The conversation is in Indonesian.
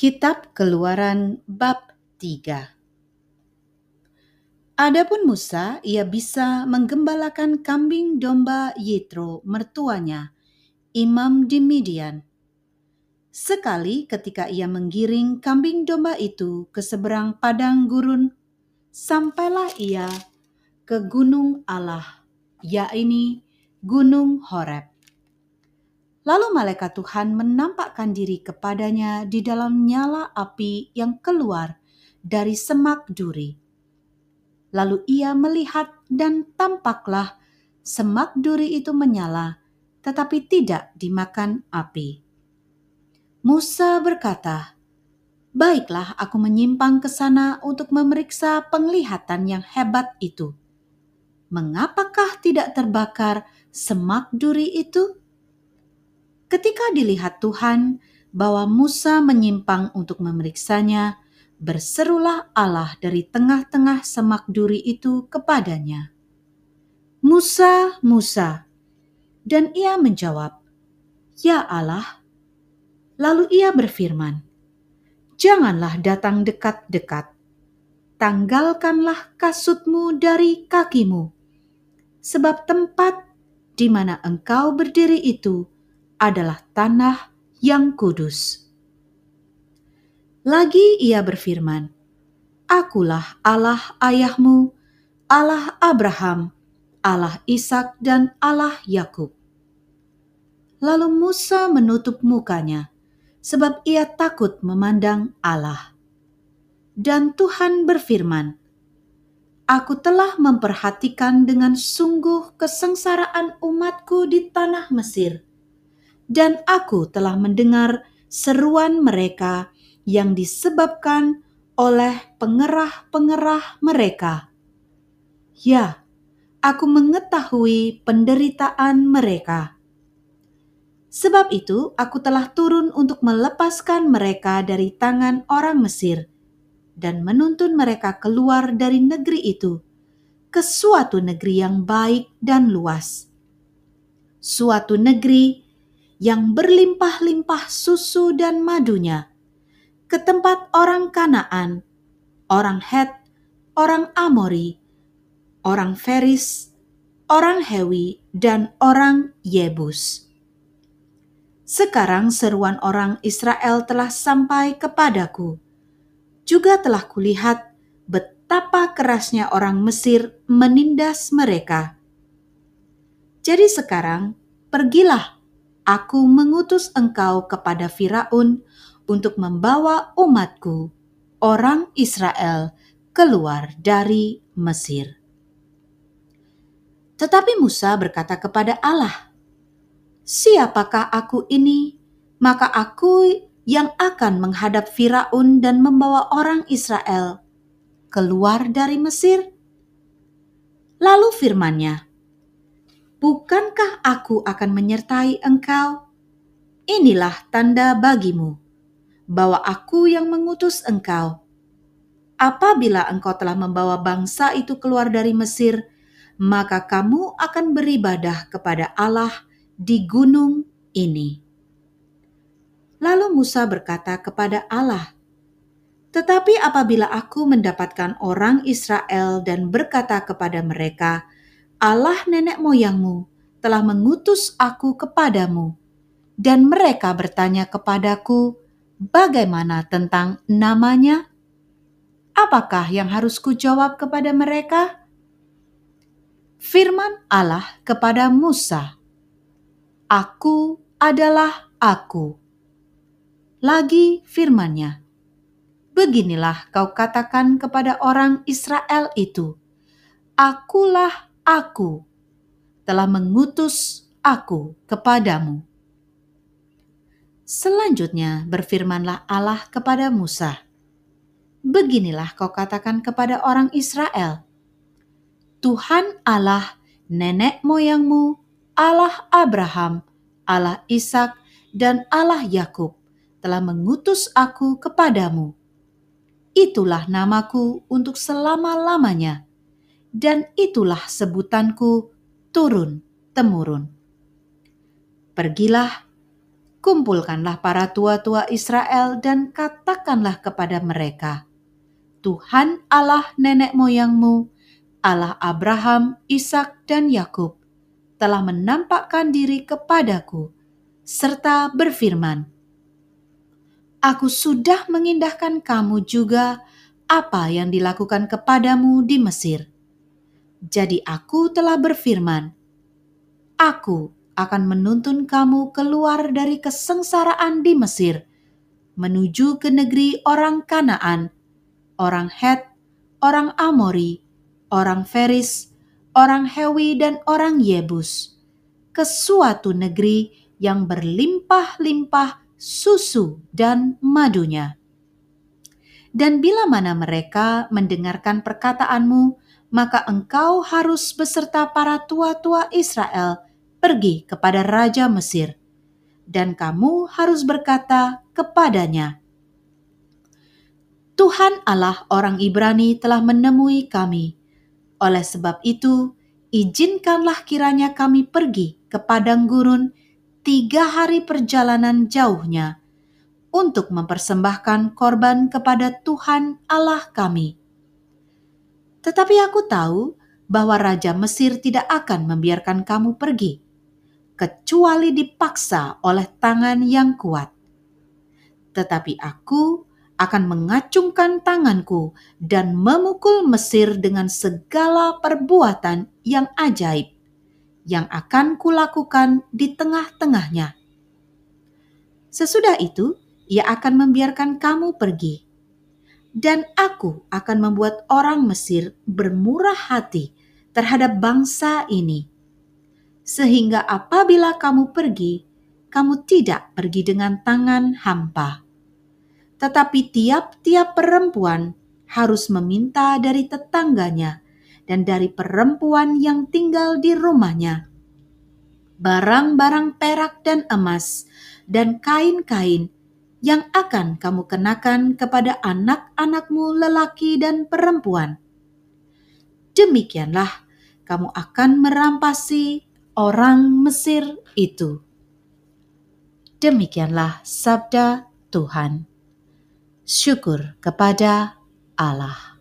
Kitab Keluaran bab 3 Adapun Musa, ia bisa menggembalakan kambing domba Yitro mertuanya, imam di Midian. Sekali ketika ia menggiring kambing domba itu ke seberang padang gurun, sampailah ia ke gunung Allah, yakni Gunung Horeb. Lalu malaikat Tuhan menampakkan diri kepadanya di dalam nyala api yang keluar dari semak duri. Lalu ia melihat dan tampaklah semak duri itu menyala, tetapi tidak dimakan api. Musa berkata, "Baiklah, aku menyimpang ke sana untuk memeriksa penglihatan yang hebat itu. Mengapakah tidak terbakar semak duri itu?" Ketika dilihat Tuhan bahwa Musa menyimpang untuk memeriksanya, berserulah Allah dari tengah-tengah semak duri itu kepadanya. Musa, Musa. Dan ia menjawab, Ya Allah. Lalu ia berfirman, Janganlah datang dekat-dekat. Tanggalkanlah kasutmu dari kakimu. Sebab tempat di mana engkau berdiri itu adalah tanah yang kudus. Lagi ia berfirman, Akulah Allah ayahmu, Allah Abraham, Allah Ishak dan Allah Yakub. Lalu Musa menutup mukanya, sebab ia takut memandang Allah. Dan Tuhan berfirman, Aku telah memperhatikan dengan sungguh kesengsaraan umatku di tanah Mesir dan aku telah mendengar seruan mereka yang disebabkan oleh pengerah-pengerah mereka. Ya, aku mengetahui penderitaan mereka. Sebab itu, aku telah turun untuk melepaskan mereka dari tangan orang Mesir dan menuntun mereka keluar dari negeri itu ke suatu negeri yang baik dan luas, suatu negeri yang berlimpah-limpah susu dan madunya, ke tempat orang Kanaan, orang Het, orang Amori, orang Feris, orang Hewi, dan orang Yebus. Sekarang seruan orang Israel telah sampai kepadaku. Juga telah kulihat betapa kerasnya orang Mesir menindas mereka. Jadi sekarang, pergilah Aku mengutus engkau kepada Firaun untuk membawa umatku, orang Israel, keluar dari Mesir. Tetapi Musa berkata kepada Allah, "Siapakah aku ini? Maka aku yang akan menghadap Firaun dan membawa orang Israel keluar dari Mesir." Lalu firman-Nya, Bukankah aku akan menyertai engkau? Inilah tanda bagimu bahwa aku yang mengutus engkau. Apabila engkau telah membawa bangsa itu keluar dari Mesir, maka kamu akan beribadah kepada Allah di gunung ini. Lalu Musa berkata kepada Allah, "Tetapi apabila aku mendapatkan orang Israel dan berkata kepada mereka, Allah nenek moyangmu telah mengutus aku kepadamu. Dan mereka bertanya kepadaku, bagaimana tentang namanya? Apakah yang harus kujawab kepada mereka? Firman Allah kepada Musa, Aku adalah aku. Lagi firmannya, Beginilah kau katakan kepada orang Israel itu, Akulah aku telah mengutus aku kepadamu. Selanjutnya berfirmanlah Allah kepada Musa, Beginilah kau katakan kepada orang Israel, Tuhan Allah nenek moyangmu, Allah Abraham, Allah Ishak, dan Allah Yakub telah mengutus aku kepadamu. Itulah namaku untuk selama-lamanya dan itulah sebutanku turun-temurun. Pergilah, kumpulkanlah para tua-tua Israel dan katakanlah kepada mereka, Tuhan Allah nenek moyangmu, Allah Abraham, Ishak, dan Yakub, telah menampakkan diri kepadaku, serta berfirman, Aku sudah mengindahkan kamu juga apa yang dilakukan kepadamu di Mesir. Jadi aku telah berfirman, Aku akan menuntun kamu keluar dari kesengsaraan di Mesir, menuju ke negeri orang Kanaan, orang Het, orang Amori, orang Feris, orang Hewi, dan orang Yebus, ke suatu negeri yang berlimpah-limpah susu dan madunya. Dan bila mana mereka mendengarkan perkataanmu, maka engkau harus beserta para tua-tua Israel pergi kepada Raja Mesir, dan kamu harus berkata kepadanya, Tuhan Allah orang Ibrani telah menemui kami. Oleh sebab itu, izinkanlah kiranya kami pergi ke padang gurun tiga hari perjalanan jauhnya untuk mempersembahkan korban kepada Tuhan Allah kami. Tetapi aku tahu bahwa Raja Mesir tidak akan membiarkan kamu pergi kecuali dipaksa oleh tangan yang kuat. Tetapi aku akan mengacungkan tanganku dan memukul Mesir dengan segala perbuatan yang ajaib yang akan kulakukan di tengah-tengahnya. Sesudah itu, ia akan membiarkan kamu pergi. Dan aku akan membuat orang Mesir bermurah hati terhadap bangsa ini sehingga apabila kamu pergi, kamu tidak pergi dengan tangan hampa. Tetapi tiap-tiap perempuan harus meminta dari tetangganya dan dari perempuan yang tinggal di rumahnya barang-barang perak dan emas dan kain-kain yang akan kamu kenakan kepada anak-anakmu lelaki dan perempuan. Demikianlah kamu akan merampasi orang Mesir itu. Demikianlah sabda Tuhan. Syukur kepada Allah.